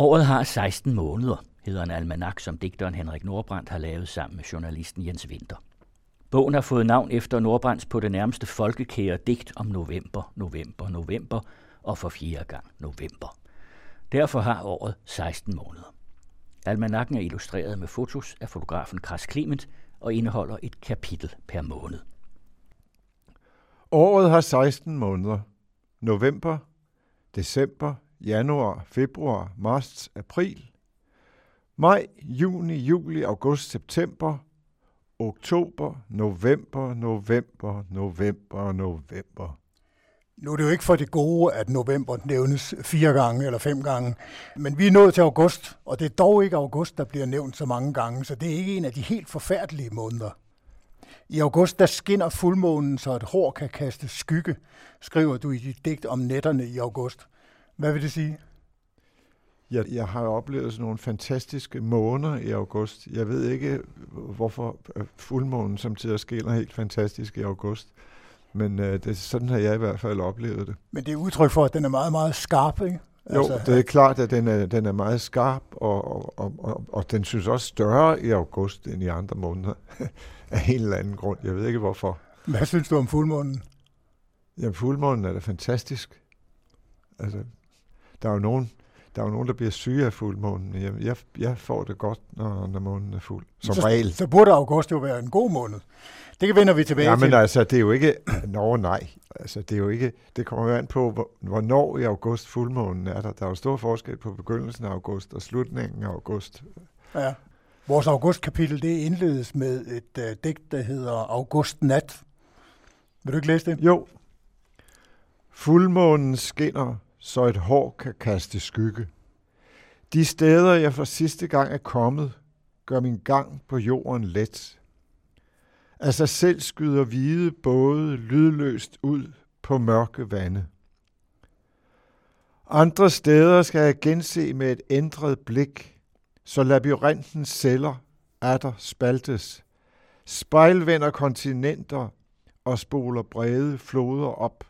Året har 16 måneder, hedder en almanak, som digteren Henrik Nordbrandt har lavet sammen med journalisten Jens Winter. Bogen har fået navn efter Nordbrands på det nærmeste folkekære digt om november, november, november og for fjerde gang november. Derfor har året 16 måneder. Almanakken er illustreret med fotos af fotografen Kras Clement og indeholder et kapitel per måned. Året har 16 måneder. November, december, januar, februar, marts, april, maj, juni, juli, august, september, oktober, november, november, november, november. Nu er det jo ikke for det gode, at november nævnes fire gange eller fem gange, men vi er nået til august, og det er dog ikke august, der bliver nævnt så mange gange, så det er ikke en af de helt forfærdelige måneder. I august, der skinner fuldmånen, så et hår kan kaste skygge, skriver du i dit digt om nætterne i august. Hvad vil det sige? Jeg, jeg har oplevet sådan nogle fantastiske måneder i august. Jeg ved ikke, hvorfor øh, fuldmånen samtidig skinner helt fantastisk i august. Men øh, det, sådan har jeg i hvert fald oplevet det. Men det er udtryk for, at den er meget, meget skarp, ikke? Jo, altså, det er klart, at den er, den er meget skarp, og, og, og, og, og den synes også større i august end i andre måneder. af en eller anden grund. Jeg ved ikke hvorfor. Hvad synes du om fuldmånen? Jamen, fuldmånen er da fantastisk. Altså, der er jo nogen, der er jo nogen, der bliver syge af fuldmånen. Jeg, jeg, jeg får det godt, når, når månen er fuld. Som så, regel. Så burde august jo være en god måned. Det vender vi tilbage ja, til. men altså, det er jo ikke... Nå, nej. Altså, det er jo ikke... Det kommer jo an på, hvornår i august fuldmånen er der. Der er jo stor forskel på begyndelsen af august og slutningen af august. Ja. Vores augustkapitel, det indledes med et uh, digt, der hedder August Nat. Vil du ikke læse det? Jo. Fuldmånen skinner, så et hår kan kaste skygge. De steder, jeg for sidste gang er kommet, gør min gang på jorden let. Af sig selv skyder hvide både lydløst ud på mørke vande. Andre steder skal jeg gense med et ændret blik, så labyrintens celler atter spaltes, spejlvender kontinenter og spoler brede floder op.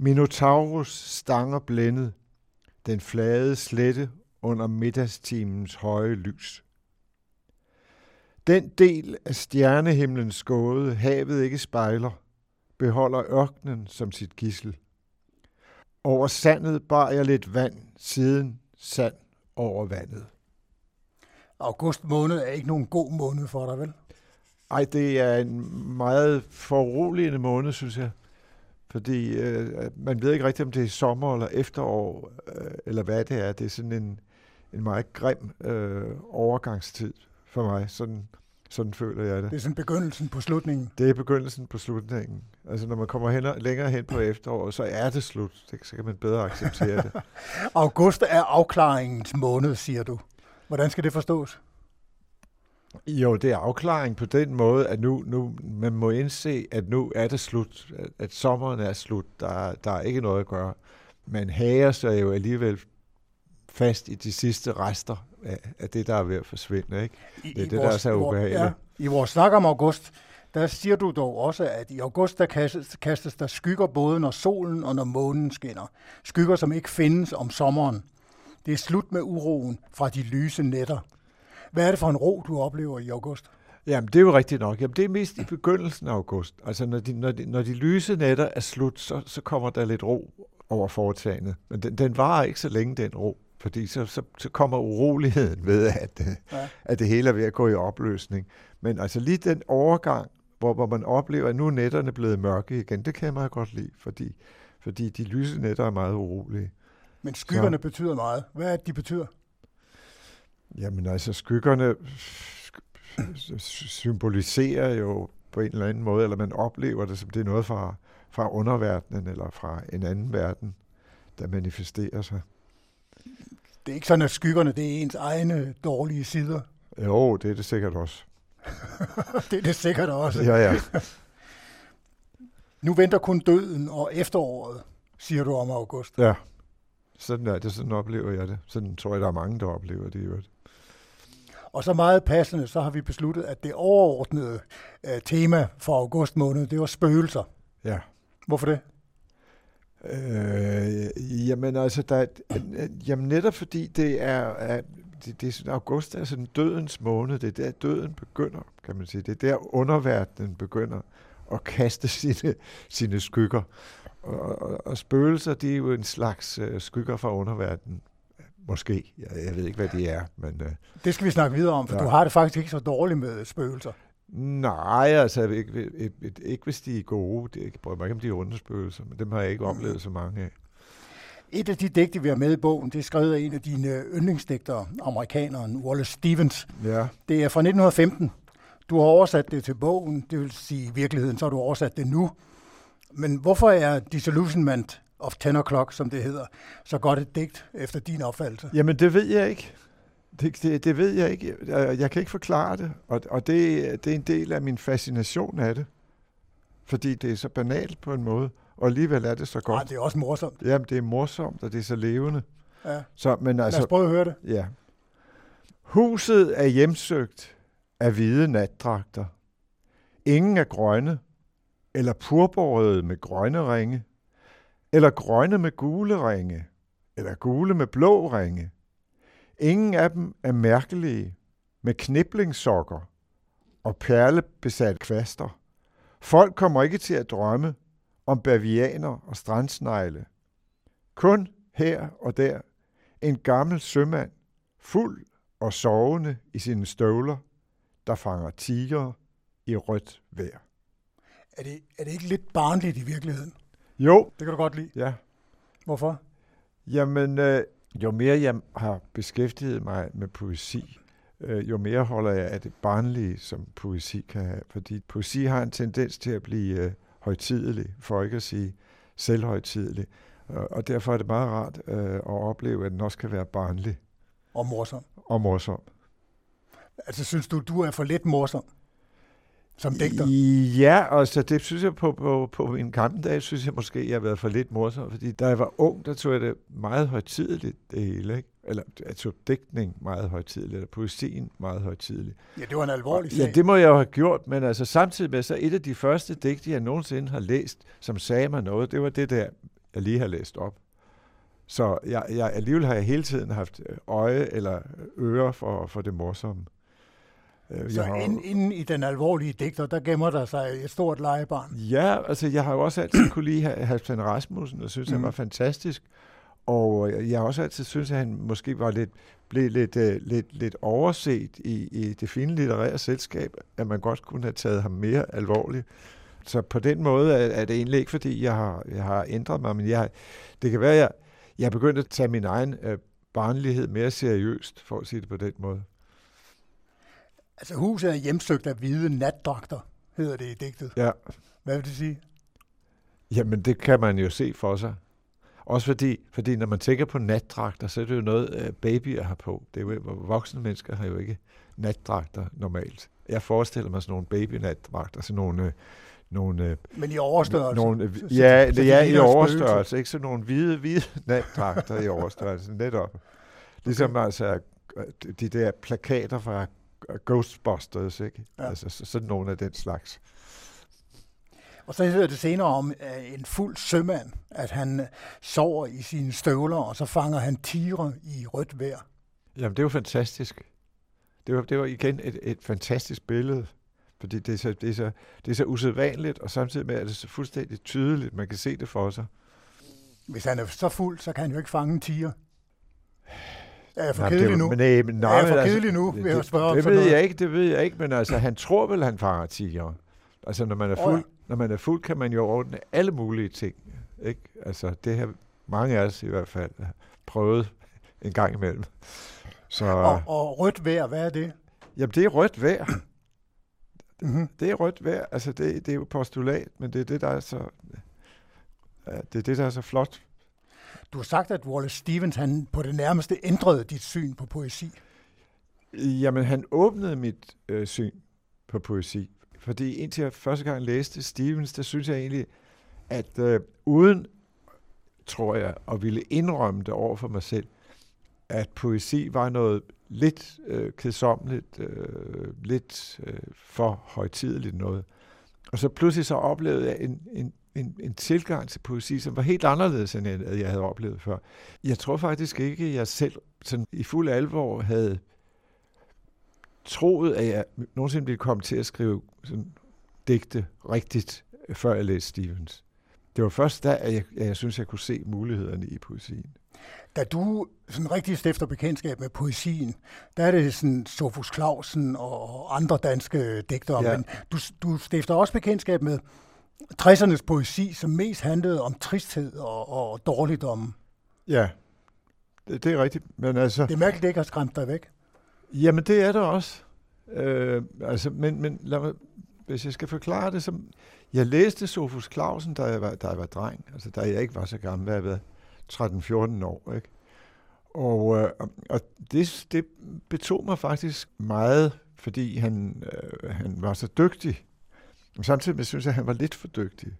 Minotaurus stanger blændet, den flade slette under middagstimens høje lys. Den del af stjernehimlens gåde, havet ikke spejler, beholder ørkenen som sit gissel. Over sandet bar jeg lidt vand, siden sand over vandet. August måned er ikke nogen god måned for dig, vel? Ej, det er en meget foruroligende måned, synes jeg. Fordi øh, man ved ikke rigtigt, om det er sommer eller efterår, øh, eller hvad det er. Det er sådan en, en meget grim øh, overgangstid for mig. Sådan, sådan føler jeg det. Det er sådan begyndelsen på slutningen. Det er begyndelsen på slutningen. Altså når man kommer hen, længere hen på efteråret, så er det slut. Det, så kan man bedre acceptere det. August er afklaringens måned, siger du. Hvordan skal det forstås? Jo, det er afklaring på den måde, at nu, nu man må indse, at nu er det slut, at, at sommeren er slut, der, der er ikke noget at gøre. Man hager sig jo alligevel fast i de sidste rester af, af det, der er ved at forsvinde. Ikke? I, det er i det, vores, der er så ubehageligt. Ja, I vores snak om august, der siger du dog også, at i august der kastes, kastes der skygger både når solen og når månen skinner. Skygger, som ikke findes om sommeren. Det er slut med uroen fra de lyse nætter. Hvad er det for en ro, du oplever i august? Jamen, det er jo rigtigt nok. Jamen, det er mest i begyndelsen af august. Altså, når de, når de, når de lyse nætter er slut, så, så kommer der lidt ro over foretagendet. Men den, den varer ikke så længe, den ro. Fordi så, så, så kommer uroligheden ved, at, ja. at det hele er ved at gå i opløsning. Men altså lige den overgang, hvor, hvor man oplever, at nu er nætterne blevet mørke igen, det kan jeg meget godt lide, fordi, fordi de lyse nætter er meget urolige. Men skyggerne så. betyder meget. Hvad er det, de betyder? Jamen altså, skyggerne symboliserer jo på en eller anden måde, eller man oplever det som det er noget fra, fra underverdenen eller fra en anden verden, der manifesterer sig. Det er ikke sådan, at skyggerne det er ens egne dårlige sider? Jo, det er det sikkert også. det er det sikkert også. Ja, ja. nu venter kun døden og efteråret, siger du om august. Ja, sådan er det. Sådan oplever jeg det. Sådan tror jeg, der er mange, der oplever det i øvrigt. Og så meget passende, så har vi besluttet, at det overordnede uh, tema for august måned, det var spøgelser. Ja. Hvorfor det? Øh, jamen altså, der, jamen netop fordi det er, er det, det er sådan, august er sådan dødens måned, det er der døden begynder, kan man sige. Det er der underverdenen begynder at kaste sine, sine skygger. Og, og, og spøgelser, de er jo en slags uh, skygger fra underverdenen. Måske. Jeg, jeg ved ikke, hvad de er. Men, uh, det skal vi snakke videre om, for ja. du har det faktisk ikke så dårligt med spøgelser. Nej, altså ikke, ikke, ikke hvis de er gode. Det, jeg prøver mig ikke om de onde spøgelser, men dem har jeg ikke oplevet så mange af. Et af de digte, vi har med i bogen, det er skrevet af en af dine yndlingsdigtere, amerikaneren Wallace Stevens. Ja. Det er fra 1915. Du har oversat det til bogen, det vil sige i virkeligheden, så har du oversat det nu. Men hvorfor er Disillusionment of 10 O'Clock, som det hedder, så godt et digt efter din opfattelse? Jamen, det ved jeg ikke. Det, det, det ved jeg ikke. Jeg, jeg kan ikke forklare det, og, og det, det er en del af min fascination af det. Fordi det er så banalt på en måde, og alligevel er det så godt. Nej, det er også morsomt. Jamen, det er morsomt, og det er så levende. Ja. Så, men altså, Lad os prøve at høre det. Ja. Huset er hjemsøgt af hvide natdragter. Ingen er grønne, eller purborrøde med grønne ringe, eller grønne med gule ringe, eller gule med blå ringe. Ingen af dem er mærkelige, med kniblingssokker og perlebesat kvaster. Folk kommer ikke til at drømme om bavianer og strandsnegle. Kun her og der en gammel sømand, fuld og sovende i sine støvler, der fanger tiger i rødt vejr. Er det, er det ikke lidt barnligt i virkeligheden? Jo. Det kan du godt lide. Ja. Hvorfor? Jamen, øh, jo mere jeg har beskæftiget mig med poesi, øh, jo mere holder jeg af det barnlige, som poesi kan have. Fordi poesi har en tendens til at blive øh, højtidelig, for ikke at sige selvhøjtidelig. Og, og derfor er det meget rart øh, at opleve, at den også kan være barnlig. Og morsom. Og morsom. Altså, synes du, du er for lidt morsom? Som digter? Ja, altså det synes jeg på, på, på en gamle dag, synes jeg måske, jeg har været for lidt morsom, fordi da jeg var ung, der tog jeg det meget højtidligt, det hele, ikke? Eller jeg tog digtning meget højtidligt, eller poesien meget højtidligt. Ja, det var en alvorlig sag. Ja, det må jeg jo have gjort, men altså samtidig med, så et af de første digte, jeg nogensinde har læst, som sagde mig noget, det var det der, jeg lige har læst op. Så jeg, jeg, alligevel har jeg hele tiden haft øje eller øre for, for det morsomme. Øh, så har... inden, inden i den alvorlige digter, der gemmer der sig et stort legebarn. Ja, altså jeg har jo også altid kunne lide Halvdan Rasmussen, og synes, mm. han var fantastisk. Og jeg har også altid synes, at han måske var lidt, blev lidt, uh, lidt, lidt overset i, i det fine litterære selskab, at man godt kunne have taget ham mere alvorligt. Så på den måde er, er det egentlig ikke, fordi jeg har, jeg har ændret mig, men jeg, det kan være, at jeg, jeg er begyndt at tage min egen uh, barnlighed mere seriøst, for at sige det på den måde. Altså huset er hjemsøgt af hvide natdragter, hedder det i digtet. Ja. Hvad vil det sige? Jamen, det kan man jo se for sig. Også fordi, fordi når man tænker på natdragter, så er det jo noget, øh, babyer har på. Det er jo, voksne mennesker har jo ikke natdragter normalt. Jeg forestiller mig sådan nogle babynatdragter, sådan nogle... Øh, nogle øh, Men i overstørrelse? Nogle, ja, det er i overstørrelse. Ikke sådan nogle hvide, hvide natdragter i overstørrelse, netop. Ligesom okay. altså de der plakater fra Ghostbusters, ikke? Ja. Altså sådan nogle af den slags. Og så hedder det senere om uh, en fuld sømand, at han uh, sover i sine støvler, og så fanger han tigre i rødt vejr. Jamen, det jo fantastisk. Det var, det var igen et, et fantastisk billede, fordi det er, så, det, er så, det er så usædvanligt, og samtidig med, at det er så fuldstændig tydeligt, man kan se det for sig. Hvis han er så fuld, så kan han jo ikke fange en tiger. Er jeg for kedelig nu? Men, nej, men, nej, er jeg for altså, kedelig nu, vil jeg spørge det, det ved jeg ikke, det ved jeg ikke, men altså, han tror vel, han fanger tiger. Altså, når man er fuld, oh, ja. når man er fuld kan man jo ordne alle mulige ting. Ikke? Altså, det har mange af os i hvert fald prøvet en gang imellem. Så, og, og rødt vejr, hvad er det? Jamen, det er rødt vejr. Mm-hmm. Det er rødt vejr. Altså, det, det er jo postulat, men det er det, der er så, det er det, der er så flot du har sagt, at Wallace Stevens han på det nærmeste ændrede dit syn på poesi. Jamen, han åbnede mit øh, syn på poesi. Fordi indtil jeg første gang læste Stevens, der synes jeg egentlig, at øh, uden, tror jeg, at ville indrømme det over for mig selv, at poesi var noget lidt øh, kedsomligt, øh, lidt øh, for højtideligt noget. Og så pludselig så oplevede jeg en, en, en, en tilgang til poesi, som var helt anderledes, end jeg, jeg havde oplevet før. Jeg tror faktisk ikke, at jeg selv sådan i fuld alvor havde troet, at jeg nogensinde ville komme til at skrive sådan digte rigtigt, før jeg læste Stevens. Det var først da, at jeg, at jeg synes, jeg kunne se mulighederne i poesien. Da du sådan rigtig stifter bekendtskab med poesien, der er det sådan Sofus Clausen og andre danske digtere, ja. men du, du stifter også bekendtskab med 60'ernes poesi, som mest handlede om tristhed og, og dårligdom. Ja, det, det er rigtigt. Men altså, det er mærkeligt, det ikke har skræmt dig væk. Jamen, det er det også. Øh, altså, men, men lad mig, hvis jeg skal forklare det, så... Jeg læste Sofus Clausen, da jeg var, da jeg var dreng. Altså, da jeg ikke var så gammel. Jeg var 13-14 år, ikke? Og, øh, og det, det betog mig faktisk meget, fordi han, øh, han var så dygtig. Og samtidig synes jeg, at han var lidt for dygtig.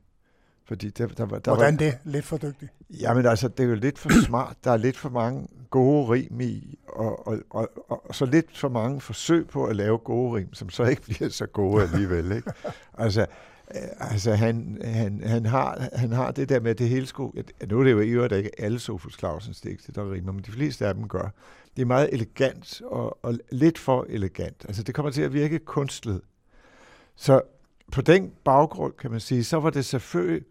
Fordi der, der, var, der Hvordan var, det? Lidt for dygtig? Jamen altså, det er jo lidt for smart. Der er lidt for mange gode rim i, og, og, og, og, og så lidt for mange forsøg på at lave gode rim, som så ikke bliver så gode alligevel. Ikke? Altså, øh, altså han, han, han, har, han har det der med, at det hele skulle... Nu er det jo i øvrigt ikke alle Sofus Clausens digte, der rimer, men de fleste af dem gør. Det er meget elegant, og, og lidt for elegant. Altså, det kommer til at virke kunstlet. Så på den baggrund, kan man sige, så var det selvfølgelig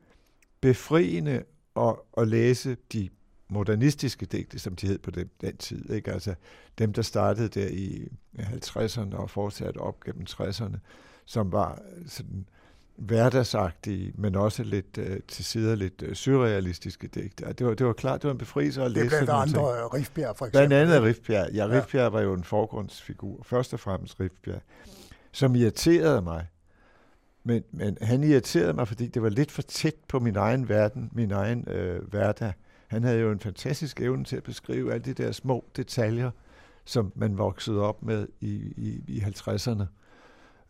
befriende at, at læse de modernistiske digte, som de hed på den, den tid. Ikke? Altså dem, der startede der i 50'erne og fortsatte op gennem 60'erne, som var sådan hverdagsagtige, men også lidt uh, til sider lidt uh, surrealistiske digte. Det var, det var klart, det var en befrielse at læse Det blandt andre ting. Rifbjerg, for eksempel. Blandt andet Rifbjerg. Ja, Rifbjerg ja. var jo en forgrundsfigur. Først og fremmest Rifbjerg, som irriterede mig men, men han irriterede mig, fordi det var lidt for tæt på min egen verden, min egen øh, hverdag. Han havde jo en fantastisk evne til at beskrive alle de der små detaljer, som man voksede op med i, i, i 50'erne,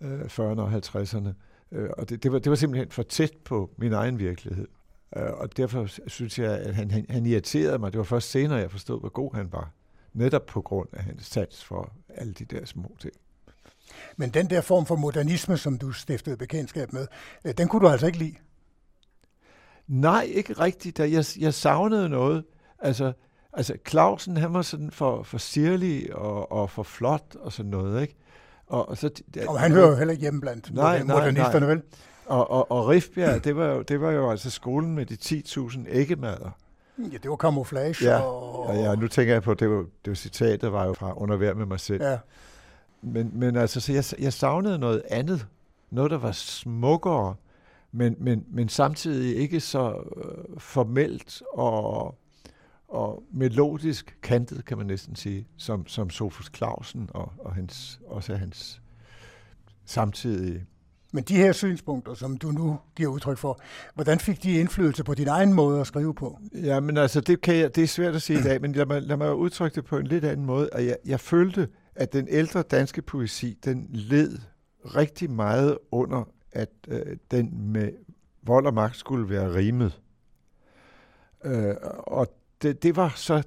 øh, 40'erne og 50'erne. Øh, og det, det, var, det var simpelthen for tæt på min egen virkelighed. Øh, og derfor synes jeg, at han, han, han irriterede mig. Det var først senere, jeg forstod, hvor god han var. Netop på grund af hans sats for alle de der små ting. Men den der form for modernisme, som du stiftede bekendtskab med, øh, den kunne du altså ikke lide? Nej, ikke rigtigt. Jeg, jeg savnede noget. Altså, altså Clausen, han var sådan for, for sirlig og, og for flot og sådan noget, ikke? Og, og, så, der, og han hører jo heller ikke hjemme blandt nej, modernisterne, nej. vel? Og, og, og Rifbjerg, det var, jo, det var jo altså skolen med de 10.000 æggemader. Ja, det var camouflage. Ja, og, ja, ja nu tænker jeg på, det var, det var citatet var jo fra Under med mig selv. Ja. Men, men altså, så jeg, jeg savnede noget andet. Noget, der var smukkere, men, men, men samtidig ikke så øh, formelt og, og melodisk kantet, kan man næsten sige, som, som Sofus Clausen og, og hans, også hans samtidige. Men de her synspunkter, som du nu giver udtryk for, hvordan fik de indflydelse på din egen måde at skrive på? Ja, men altså, det, kan jeg, det er svært at sige i dag, men lad mig, lad mig udtrykke det på en lidt anden måde. Og jeg, jeg følte, at den ældre danske poesi, den led rigtig meget under, at øh, den med vold og magt skulle være rimet. Øh, og det, det var så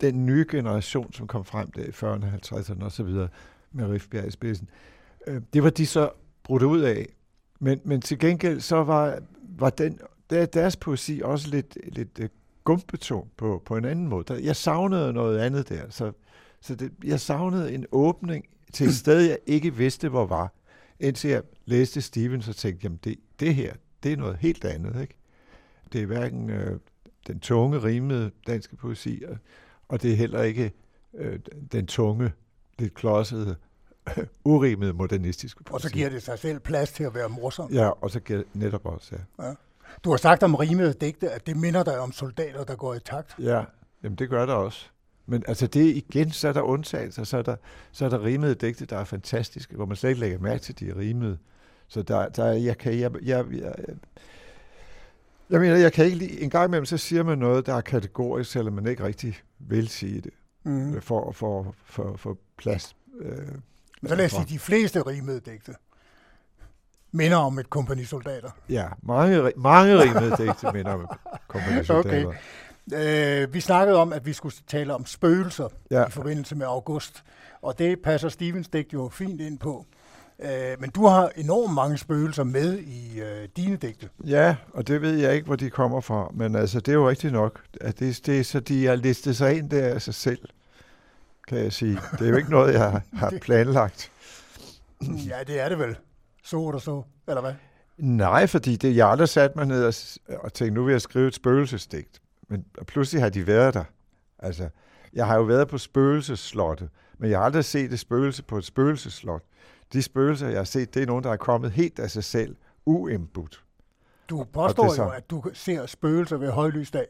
den nye generation, som kom frem der i 40'erne, 50'erne osv., med Rifbjerg i spidsen. Øh, det var de så brudt ud af. Men, men til gengæld så var, var den, der, deres poesi også lidt, lidt øh, gumpetung på, på en anden måde. Jeg savnede noget andet der, så så det, jeg savnede en åbning til et sted, jeg ikke vidste, hvor var. Indtil jeg læste Stevens og tænkte, jamen det, det her, det er noget helt andet. Ikke? Det er hverken øh, den tunge, rimede danske poesi, og det er heller ikke øh, den tunge, lidt klodsede, urimede modernistiske poesi. Og så giver det sig selv plads til at være morsom. Ja, og så giver det netop også, ja. ja. Du har sagt om rimede digte, at det minder dig om soldater, der går i takt. Ja, jamen det gør det også. Men altså det igen, så er der undtagelser, så er der, så er der rimede digte, der er fantastiske, hvor man slet ikke lægger mærke til, de er rimede. Så der, der jeg kan, jeg, jeg, jeg, jeg mener, jeg kan ikke lide, en gang imellem, så siger man noget, der er kategorisk, selvom man ikke rigtig vil sige det, mm. for, for, for, for plads. Øh, Men så lad os sige, de fleste rimede digte minder om et kompagni soldater. Ja, mange, mange rimede digte minder om et kompagni soldater. Okay. Øh, vi snakkede om, at vi skulle tale om spøgelser ja. i forbindelse med august, og det passer Stevens digt jo fint ind på. Øh, men du har enormt mange spøgelser med i øh, dine digte. Ja, og det ved jeg ikke, hvor de kommer fra, men altså, det er jo rigtigt nok, at det, det er så, de har listet sig ind der af sig selv, kan jeg sige. Det er jo ikke noget, jeg har, planlagt. Ja, det er det vel. Så og så, eller hvad? Nej, fordi det, jeg aldrig sat mig ned og, og tænkte, nu vil jeg skrive et spøgelsesdigt. Men pludselig har de været der. Altså, jeg har jo været på spøgelsesslottet, men jeg har aldrig set et spøgelse på et spøgelseslot. De spøgelser, jeg har set, det er nogen, der er kommet helt af sig selv, uimbut. Du påstår så... jo, at du ser spøgelser ved højlysdag.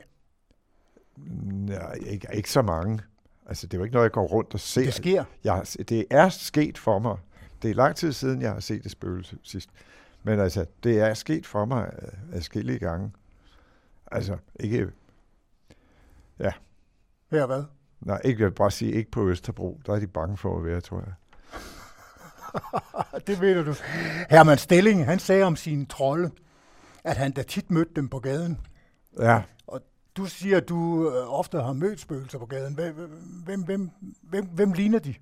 Nej, ikke, ikke så mange. Altså, det er jo ikke noget, jeg går rundt og ser. Det sker. Jeg, det er sket for mig. Det er lang tid siden, jeg har set et spøgelse sidst. Men altså, det er sket for mig adskillige gange. Altså, ikke... Ja. Her hvad? Nej, ikke, jeg vil bare sige, ikke på Østerbro. Der er de bange for at være, tror jeg. det ved du. Herman Stilling, han sagde om sine trolde, at han da tit mødte dem på gaden. Ja. Og du siger, at du øh, ofte har mødt spøgelser på gaden. Hvem, hvem, hvem, hvem, hvem ligner de?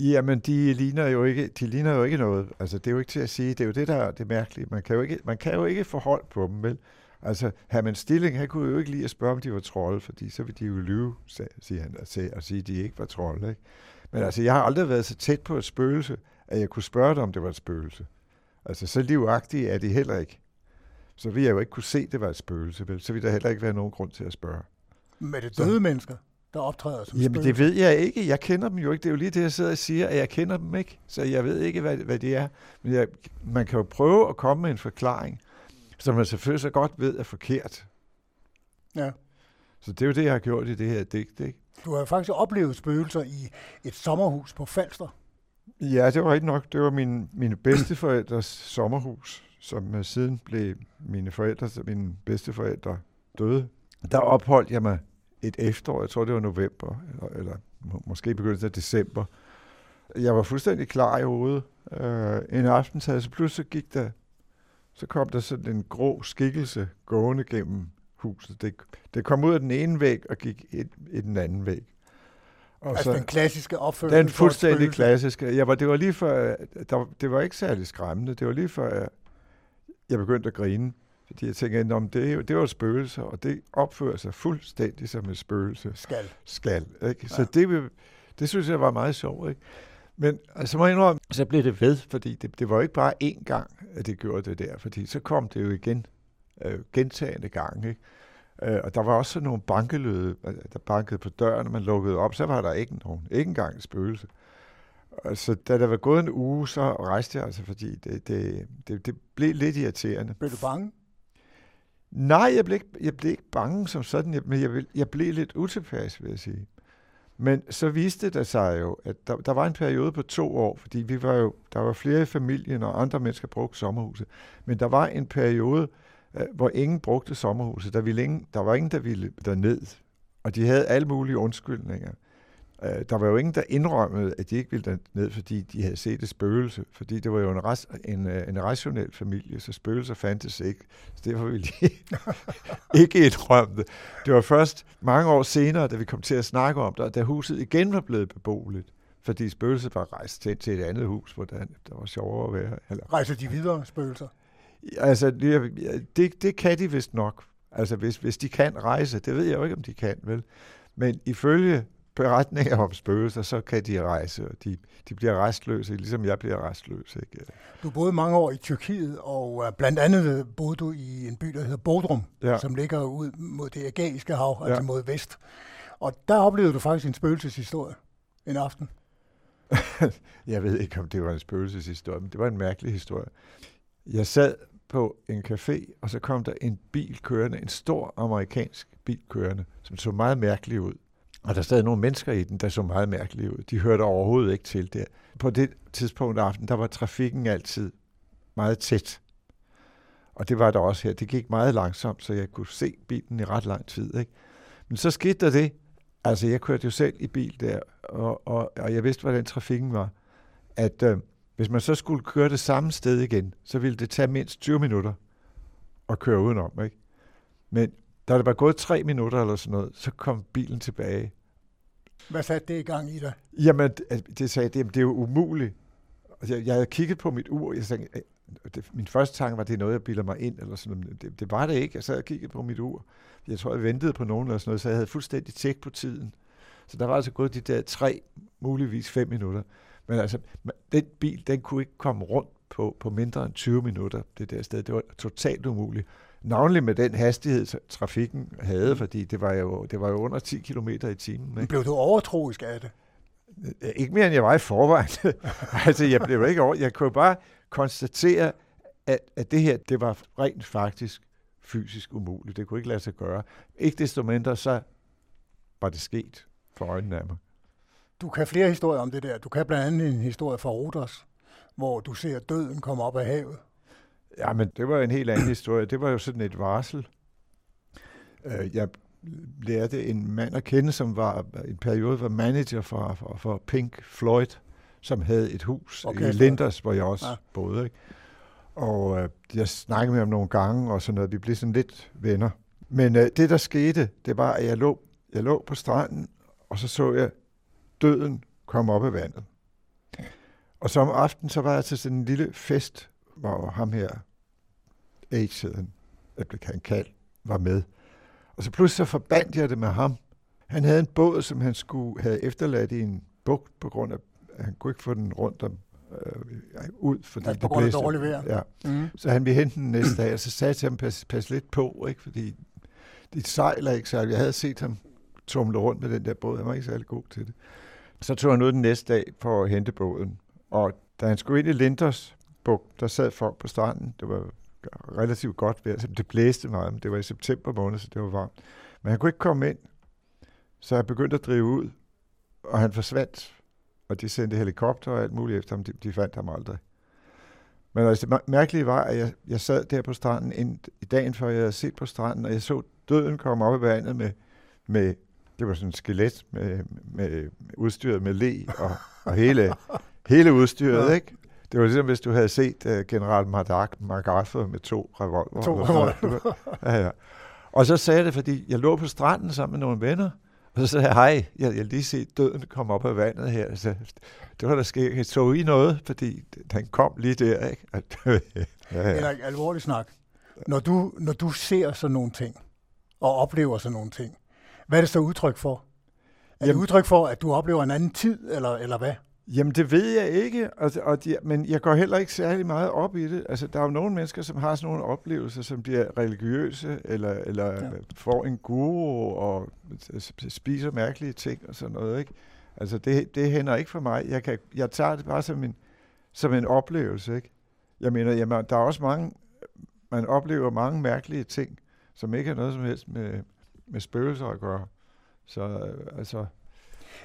Jamen, de ligner jo ikke, de ligner jo ikke noget. Altså, det er jo ikke til at sige. Det er jo det, der er det mærkelige. Man kan jo ikke, man kan jo ikke få hold på dem, vel? Altså, Herman Stilling, han kunne jo ikke lide at spørge, om de var trolde, fordi så ville de jo lyve, siger han, og sige, at de ikke var trolde. Ikke? Men altså, jeg har aldrig været så tæt på et spøgelse, at jeg kunne spørge dem, om det var et spøgelse. Altså, så livagtige er de heller ikke. Så vil jeg jo ikke kunne se, at det var et spøgelse, vel? Så vil der heller ikke være nogen grund til at spørge. Men det døde så. mennesker, der optræder som Jamen, spøgelse? det ved jeg ikke. Jeg kender dem jo ikke. Det er jo lige det, jeg sidder og siger, at jeg kender dem ikke. Så jeg ved ikke, hvad, hvad de er. Men jeg, man kan jo prøve at komme med en forklaring, som man selvfølgelig så godt ved er forkert. Ja. Så det er jo det, jeg har gjort i det her digt, ikke? Du har faktisk oplevet spøgelser i et sommerhus på Falster. Ja, det var rigtig nok. Det var min, mine bedsteforældres sommerhus, som siden blev mine forældre, mine bedsteforældre døde. Der opholdt jeg mig et efterår, jeg tror det var november, eller, eller måske begyndelsen af december. Jeg var fuldstændig klar i hovedet. Uh, en aften, så pludselig gik der, så kom der sådan en grå skikkelse gående gennem huset. Det, det kom ud af den ene væg og gik ind i den anden væg. Og altså så, den klassiske opførsel? Den fuldstændig klassiske. Jeg var, det var lige før, der, det var ikke særlig skræmmende. Det var lige før, jeg begyndte at grine. Fordi jeg tænkte, at det, det var et spøgelse, og det opfører sig fuldstændig som et spøgelse. Skal. Skal. Ikke? Så ja. det, det synes jeg var meget sjovt. Ikke? Men altså må jeg indrømme, så blev det ved, fordi det, det var ikke bare én gang, at det gjorde det der, fordi så kom det jo igen øh, gentagende gange. Ikke? Øh, og der var også sådan nogle bankeløde, øh, der bankede på døren, og man lukkede op, så var der ikke nogen, ikke engang et spøgelse. Så da der var gået en uge, så rejste jeg altså, fordi det, det, det, det blev lidt irriterende. Blev du bange? Nej, jeg blev ikke, jeg blev ikke bange som sådan, men jeg, jeg blev lidt utilpas, vil jeg sige. Men så viste det sig jo, at der, der var en periode på to år, fordi vi var jo, der var flere i familien, og andre mennesker brugte sommerhuset. Men der var en periode, øh, hvor ingen brugte sommerhuset. Der, ville ingen, der var ingen, der ville derned. Og de havde alle mulige undskyldninger. Øh, der var jo ingen, der indrømmede, at de ikke ville ned, fordi de havde set et spøgelse. Fordi det var jo en, ras, en, øh, en rationel familie, så spøgelser fandtes ikke. Så derfor ville de ikke indrømme det. Det var først mange år senere, da vi kom til at snakke om det, da huset igen var blevet beboeligt. Fordi spøgelset var rejst til, til et andet hus, hvor der, der var sjovere at være. Eller... Rejser de videre, spøgelser? Altså, det, det kan de vist nok. Altså, hvis, hvis de kan rejse, det ved jeg jo ikke, om de kan, vel? Men ifølge beretninger om spøgelser, så kan de rejse, og de, de bliver restløse, ligesom jeg bliver restløs. Ikke? Du boede mange år i Tyrkiet, og øh, blandt andet boede du i en by, der hedder Bodrum, ja. som ligger ud mod det Ægæiske hav, ja. altså mod vest. Og der oplevede du faktisk en spøgelseshistorie en aften. jeg ved ikke, om det var en spøgelseshistorie, men det var en mærkelig historie. Jeg sad på en café, og så kom der en bil kørende, en stor amerikansk bil kørende, som så meget mærkelig ud. Og der stod nogle mennesker i den, der så meget mærkelige ud. De hørte overhovedet ikke til der. På det tidspunkt af aftenen, der var trafikken altid meget tæt. Og det var der også her. Det gik meget langsomt, så jeg kunne se bilen i ret lang tid. Ikke? Men så skete der det. Altså, jeg kørte jo selv i bil der, og, og, og jeg vidste, hvordan trafikken var. At øh, hvis man så skulle køre det samme sted igen, så ville det tage mindst 20 minutter at køre udenom. Ikke? Men da det var gået tre minutter eller sådan noget, så kom bilen tilbage. Hvad satte det i gang i dig? Jamen, det sagde, det, det er jo umuligt Og jeg, jeg havde kigget på mit ur, jeg tænkte, øh, det, min første tanke var, det er noget, jeg bilder mig ind, eller sådan noget. Det, det var det ikke. Jeg sad og kiggede på mit ur. Jeg tror, jeg ventede på nogen eller sådan noget, så jeg havde fuldstændig tjek på tiden. Så der var altså gået de der tre, muligvis fem minutter. Men altså, den bil, den kunne ikke komme rundt på, på mindre end 20 minutter, det der sted. Det var totalt umuligt. Navnlig med den hastighed, trafikken havde, fordi det var jo, det var jo under 10 km i timen. Ikke? Blev du overtroisk af det? Ikke mere, end jeg var i forvejen. altså, jeg blev ikke over. Jeg kunne bare konstatere, at, at det her, det var rent faktisk fysisk umuligt. Det kunne ikke lade sig gøre. Ikke desto mindre, så var det sket for øjnene af mig. Du kan flere historier om det der. Du kan blandt andet en historie fra Rodos, hvor du ser døden komme op af havet. Ja, men det var en helt anden historie. Det var jo sådan et varsel. Øh, jeg lærte en mand at kende, som var en periode var manager for, for, for Pink Floyd, som havde et hus okay, i Linders, hvor jeg også ja. boede. Ikke? Og øh, jeg snakkede med ham nogle gange, og sådan noget. Vi blev sådan lidt venner. Men øh, det, der skete, det var, at jeg lå, jeg lå på stranden, og så så jeg døden komme op af vandet. Og så om aftenen, så var jeg til sådan en lille fest, hvor ham her, Age hed han, han kald, var med. Og så pludselig så forbandt jeg det med ham. Han havde en båd, som han skulle have efterladt i en bugt, på grund af, at han kunne ikke få den rundt om, øh, ud, fordi altså, det blæste. dårligt vejr. Ja. Mm. Så han ville hente den næste dag, og så sagde til ham, pas, pas lidt på, ikke? fordi dit sejl er ikke særlig. Jeg havde set ham tumle rundt med den der båd, han var ikke særlig god til det. Så tog han ud den næste dag for at hente båden, og da han skulle ind i Linders bugt, der sad folk på stranden. Det var relativt godt vejr. Det blæste meget, men det var i september måned, så det var varmt. Men han kunne ikke komme ind, så jeg begyndte at drive ud, og han forsvandt. Og de sendte helikopter og alt muligt efter ham. De, de fandt ham aldrig. Men altså, det mærkelige var, at jeg, jeg sad der på stranden ind, i dagen før jeg havde set på stranden, og jeg så døden komme op i vandet med, med det var sådan et skelet med, med, med udstyret med le og, og hele, hele udstyret, ja. ikke? Det var ligesom, hvis du havde set uh, general MacArthur med to revolver. To revolver. ja, ja. Og så sagde jeg det, fordi jeg lå på stranden sammen med nogle venner, og så sagde jeg, hej, jeg, jeg lige set døden komme op af vandet her. Så, det var der sket. Så I noget, fordi den kom lige der, ikke? ja, ja. Eller alvorlig snak. Når du, når du ser sådan nogle ting, og oplever sådan nogle ting, hvad er det så udtryk for? Er Jamen, det udtryk for, at du oplever en anden tid, eller, eller hvad? Jamen, det ved jeg ikke, og, og de, men jeg går heller ikke særlig meget op i det. Altså, der er jo nogle mennesker, som har sådan nogle oplevelser, som bliver religiøse, eller, eller ja. får en guru og spiser mærkelige ting og sådan noget, ikke? Altså, det, det hænder ikke for mig. Jeg, kan, jeg tager det bare som en, som en oplevelse, ikke? Jeg mener, jamen, der er også mange, man oplever mange mærkelige ting, som ikke har noget som helst med, med spøgelser at gøre. Så altså,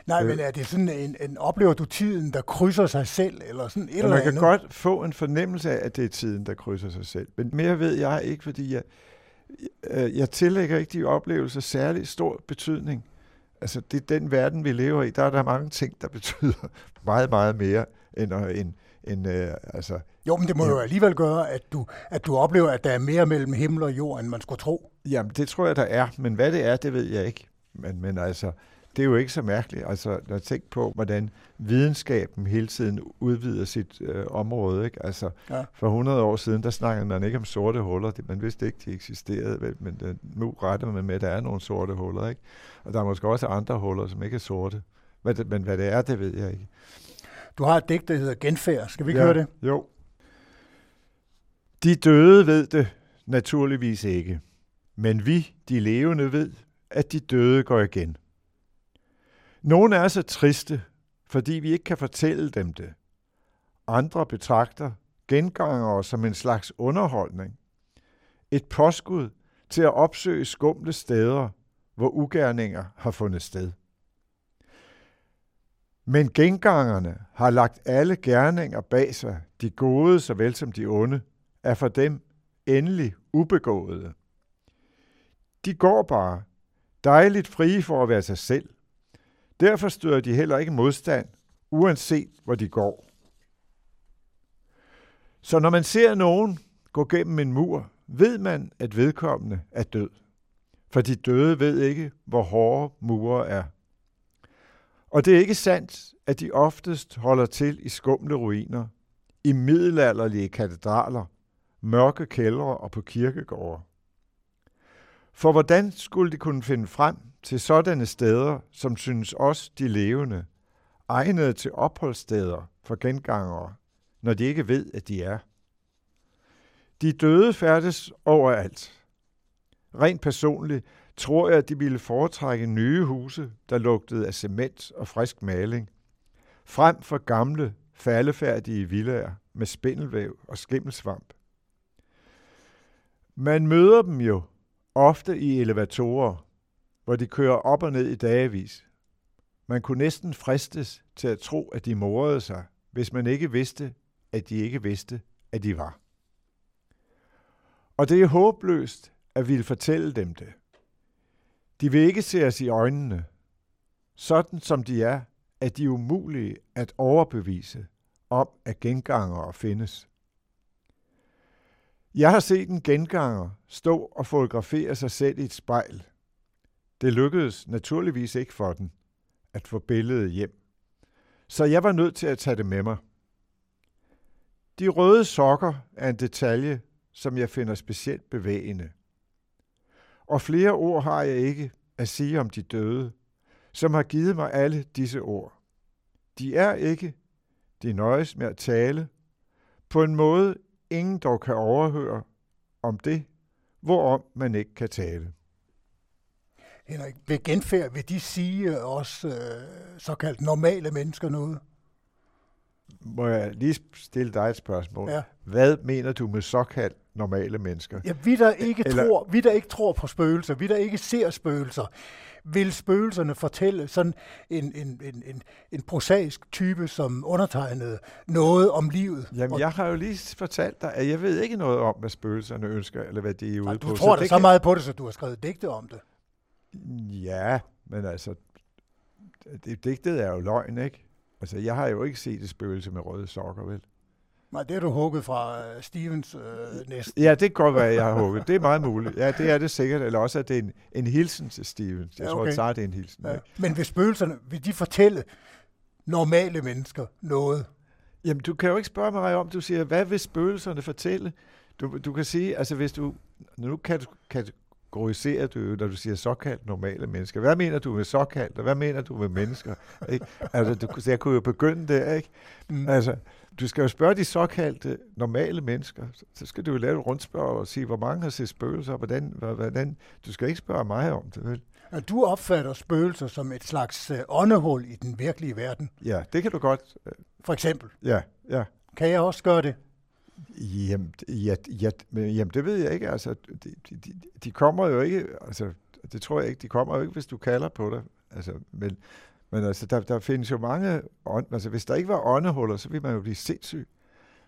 Nej, øh, men er det sådan en, en, oplever du tiden, der krydser sig selv, eller sådan et eller? Man kan godt få en fornemmelse af, at det er tiden, der krydser sig selv. Men mere ved jeg ikke, fordi jeg, jeg, jeg tillægger ikke de oplevelser særlig stor betydning. Altså, det er den verden, vi lever i. Der er der mange ting, der betyder meget, meget mere end, end, end øh, altså... Jo, men det må ja. jo alligevel gøre, at du, at du oplever, at der er mere mellem himmel og jord, end man skulle tro. Jamen, det tror jeg, der er. Men hvad det er, det ved jeg ikke. Men, men altså, det er jo ikke så mærkeligt. Altså, når tænker på, hvordan videnskaben hele tiden udvider sit øh, område. Ikke? Altså, ja. For 100 år siden, der snakkede man ikke om sorte huller. Man vidste ikke, de eksisterede, vel? men øh, nu retter man med, at der er nogle sorte huller. Ikke? Og der er måske også andre huller, som ikke er sorte. Men, det, men hvad det er, det ved jeg ikke. Du har et digt, der hedder Genfærd. Skal vi ikke ja, høre det? Jo. De døde ved det naturligvis ikke. Men vi, de levende, ved, at de døde går igen. Nogle er så triste, fordi vi ikke kan fortælle dem det. Andre betragter gengangere som en slags underholdning. Et påskud til at opsøge skumle steder, hvor ugerninger har fundet sted. Men gengangerne har lagt alle gerninger bag sig, de gode såvel som de onde, er for dem endelig ubegåede. De går bare, dejligt frie for at være sig selv, Derfor støder de heller ikke modstand, uanset hvor de går. Så når man ser nogen gå gennem en mur, ved man, at vedkommende er død. For de døde ved ikke, hvor hårde mure er. Og det er ikke sandt, at de oftest holder til i skumle ruiner, i middelalderlige katedraler, mørke kældre og på kirkegårde. For hvordan skulle de kunne finde frem til sådanne steder, som synes os de levende, egnede til opholdssteder for gengangere, når de ikke ved, at de er? De døde færdes overalt. Rent personligt tror jeg, at de ville foretrække nye huse, der lugtede af cement og frisk maling, frem for gamle, faldefærdige villager med spindelvæv og skimmelsvamp. Man møder dem jo ofte i elevatorer, hvor de kører op og ned i dagevis. Man kunne næsten fristes til at tro, at de morede sig, hvis man ikke vidste, at de ikke vidste, at de var. Og det er håbløst at ville fortælle dem det. De vil ikke se os i øjnene. Sådan som de er, er de umulige at overbevise om, at gengangere findes. Jeg har set en genganger stå og fotografere sig selv i et spejl. Det lykkedes naturligvis ikke for den at få billedet hjem. Så jeg var nødt til at tage det med mig. De røde sokker er en detalje, som jeg finder specielt bevægende. Og flere ord har jeg ikke at sige om de døde, som har givet mig alle disse ord. De er ikke, de nøjes med at tale, på en måde ingen dog kan overhøre om det, hvorom man ikke kan tale. Henrik, ved genfærd vil de sige også øh, såkaldt normale mennesker noget? Må jeg lige stille dig et spørgsmål? Ja. Hvad mener du med såkaldt normale mennesker? Ja, vi der, ikke Eller- tror, vi der ikke tror på spøgelser, vi der ikke ser spøgelser, vil spøgelserne fortælle sådan en, en, en, en, en prosaisk type som undertegnede noget om livet? Jamen, jeg har jo lige fortalt dig, at jeg ved ikke noget om, hvad spøgelserne ønsker, eller hvad de er ude Nej, på. du tror da det så kan- meget på det, så du har skrevet digte om det. Ja, men altså, det, digtet er jo løgn, ikke? Altså, jeg har jo ikke set et spøgelse med røde sokker, vel? Nej, det er du hugget fra uh, Stevens uh, næste. Ja, det kan godt være, at jeg har hugget. Det er meget muligt. Ja, det er det sikkert. Eller også, at det er en, en hilsen til Stevens. Jeg Ja, tror, okay. at Sara, det er en hilsen. Ja. Ja. Men vil spøgelserne, vil de fortælle normale mennesker noget? Jamen, du kan jo ikke spørge mig om, du siger, hvad vil spøgelserne fortælle? Du, du kan sige, altså hvis du, nu kan du kategoriserer du jo, når du siger såkaldt normale mennesker. Hvad mener du med såkaldt, og hvad mener du med mennesker? Ikke? Altså, du, så jeg kunne jo begynde der, ikke? Mm. Altså, du skal jo spørge de såkaldte normale mennesker. Så- skal du jo lave et rundspørg og sige, hvor mange har set spøgelser, og hvordan, hvor- hvordan... Du skal ikke spørge mig om det, vel? Du opfatter spøgelser som et slags øh, åndehul i den virkelige verden. Ja, det kan du godt. øh, For eksempel. Ja, ja. Kan jeg også gøre det? Jamen, ja, ja, men, jamen, det ved jeg ikke. Altså, de, de, de, de kommer jo ikke, altså, det tror jeg ikke, de kommer jo ikke, hvis du kalder på det. Altså, men, men altså, der, der findes jo mange, ånd, altså, hvis der ikke var åndehuller, så ville man jo blive sindssyg.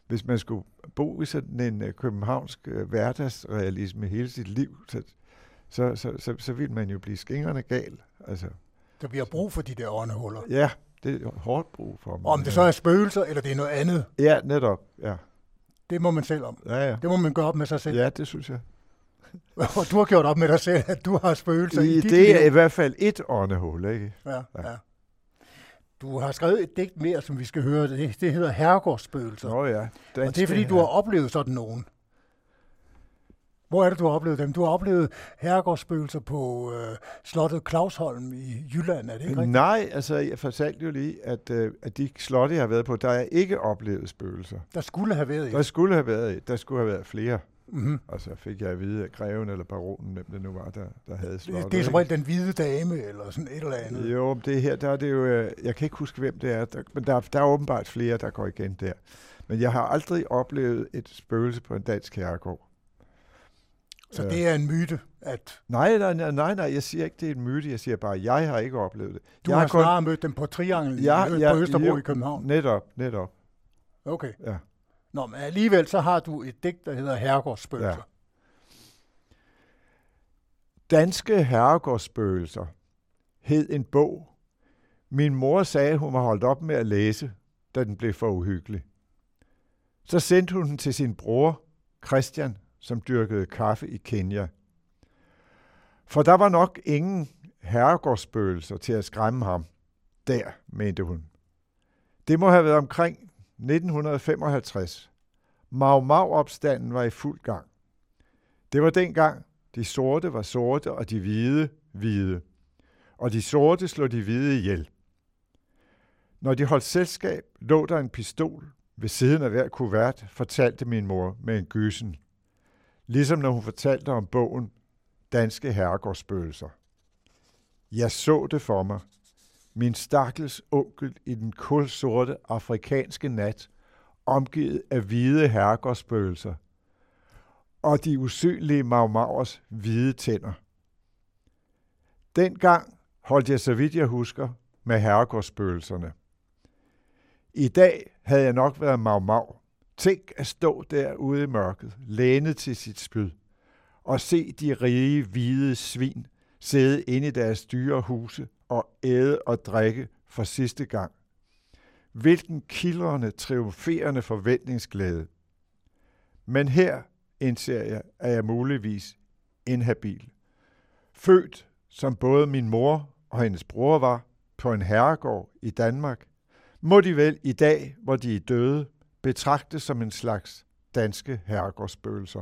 Hvis man skulle bo i sådan en uh, københavnsk uh, hverdagsrealisme hele sit liv, så, så, så, så, så ville man jo blive skingerne gal. Altså, Der bliver brug for de der åndehuller. ja, det er hårdt brug for mig. Om det så er spøgelser, eller det er noget andet, Ja, netop. Ja, det må man selv om. ja, ja. Det må man gøre op med sig selv. Ja, det synes jeg. Og du har gjort op med dig selv, at du har spøgelser i, I, dit det er i liv. hvert fald et åndehul, ikke? Ja, Ja. ja. Du har skrevet et digt mere, som vi skal høre. Det, det hedder Herregårdsspøgelser. Nå ja. Og det er fordi, du har oplevet sådan nogen. Hvor er det, du har oplevet dem? Du har oplevet herregårdsspøgelser på øh, slottet Clausholm i Jylland, er det ikke rigtigt? Nej, altså jeg fortalte jo lige, at, øh, at de slotte, jeg har været på, der er ikke oplevet spøgelser. Der skulle have været Der et. skulle have været, der skulle have været flere. Mm-hmm. Og så fik jeg at vide, at greven eller baronen, hvem det nu var, der, der havde slottet. Det, er som regel den hvide dame, eller sådan et eller andet. Jo, det her, der er det jo, øh, jeg kan ikke huske, hvem det er, der, men der, der er åbenbart flere, der går igen der. Men jeg har aldrig oplevet et spøgelse på en dansk herregård. Så det er en myte, at Nej, nej, nej, nej, nej, jeg siger ikke, det er en myte, jeg siger bare, at jeg har ikke oplevet det. du jeg har snarere mødt dem på Triangel Ja, ja, ja, på Østerbro jo. i København. Netop, netop, Okay. ja. Nå, men alligevel så har du et digt, der hedder Herregårdsspøgelser. Ja. Danske herregårdsspøgelser hed en bog. Min mor sagde, at hun var holdt op med at læse, da den blev for uhyggelig. Så sendte hun den til sin bror, Christian, som dyrkede kaffe i Kenya. For der var nok ingen herregårdsspøgelser til at skræmme ham. Der, mente hun. Det må have været omkring 1955. Mau Mau-opstanden var i fuld gang. Det var dengang, de sorte var sorte, og de hvide hvide. Og de sorte slog de hvide ihjel. Når de holdt selskab, lå der en pistol ved siden af hver kuvert, fortalte min mor med en gysen. Ligesom når hun fortalte om bogen Danske herregårdsspøgelser. Jeg så det for mig. Min stakkels onkel i den kulsorte afrikanske nat, omgivet af hvide herregårdsspøgelser, og de usynlige magmavers hvide tænder. Dengang holdt jeg, så vidt jeg husker, med herregårdsspøgelserne. I dag havde jeg nok været magmav. Tænk at stå derude i mørket, lænet til sit spyd, og se de rige, hvide svin sidde inde i deres dyre huse og æde og drikke for sidste gang. Hvilken kildrende, triumferende forventningsglæde. Men her indser jeg, er jeg muligvis inhabil. Født, som både min mor og hendes bror var, på en herregård i Danmark, må de vel i dag, hvor de er døde, betragtes som en slags danske herregårdsspøgelser.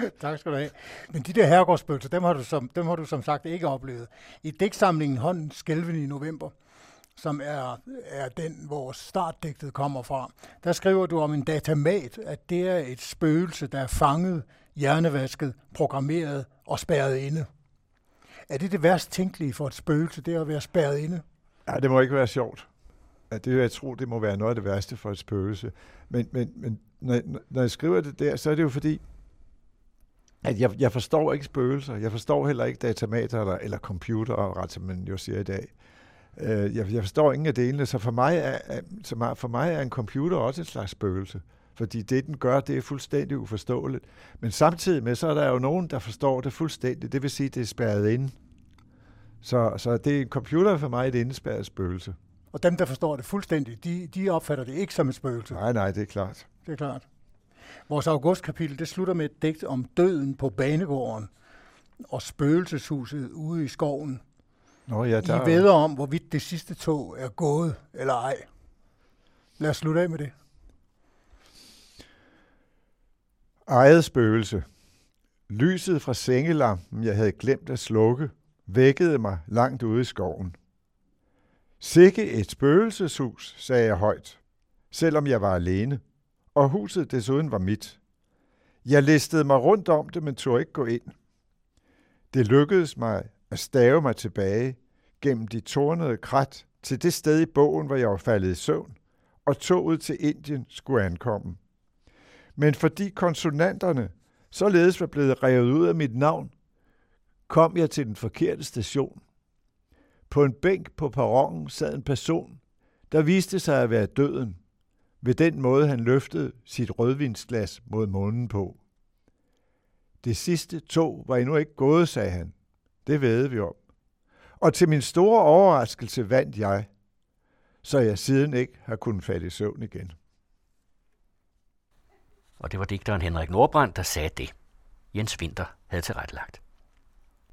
tak skal du have. Men de der herregårdsspøgelser, dem har, du som, dem har du som sagt ikke oplevet. I dæksamlingen Hånden Skælven i november, som er, er den, hvor startdigtet kommer fra, der skriver du om en datamat, at det er et spøgelse, der er fanget, hjernevasket, programmeret og spærret inde. Er det det værst tænkelige for et spøgelse, det at være spærret inde? Ja, det må ikke være sjovt at det jeg tror, det må være noget af det værste for et spøgelse. Men, men, men når, når jeg skriver det der, så er det jo fordi, at jeg, jeg forstår ikke spøgelser. Jeg forstår heller ikke datamater eller, eller computer, ret som man jo siger i dag. Øh, jeg, jeg forstår ingen af delene, så for mig, er, så for mig er en computer også et slags spøgelse. Fordi det, den gør, det er fuldstændig uforståeligt. Men samtidig med, så er der jo nogen, der forstår det fuldstændigt. Det vil sige, det er spærret ind. Så, så det er en computer for mig et indespærret spøgelse. Og dem, der forstår det fuldstændigt, de, de opfatter det ikke som et spøgelse. Nej, nej, det er klart. Det er klart. Vores augustkapitel, det slutter med et digt om døden på banegården og spøgelseshuset ude i skoven. Nå, ja, der... I ved om, hvorvidt det sidste tog er gået eller ej. Lad os slutte af med det. Ejet spøgelse. Lyset fra sengelampen, jeg havde glemt at slukke, vækkede mig langt ude i skoven. Sikke et spøgelseshus, sagde jeg højt, selvom jeg var alene, og huset desuden var mit. Jeg listede mig rundt om det, men tog ikke gå ind. Det lykkedes mig at stave mig tilbage gennem de tornede krat til det sted i bogen, hvor jeg var faldet i søvn, og toget til Indien skulle ankomme. Men fordi konsonanterne således var blevet revet ud af mit navn, kom jeg til den forkerte station. På en bænk på perronen sad en person, der viste sig at være døden, ved den måde han løftede sit rødvinsglas mod månen på. Det sidste tog var endnu ikke gået, sagde han. Det ved vi om. Og til min store overraskelse vandt jeg, så jeg siden ikke har kunnet falde i søvn igen. Og det var digteren Henrik Nordbrand, der sagde det. Jens Winter havde tilrettelagt.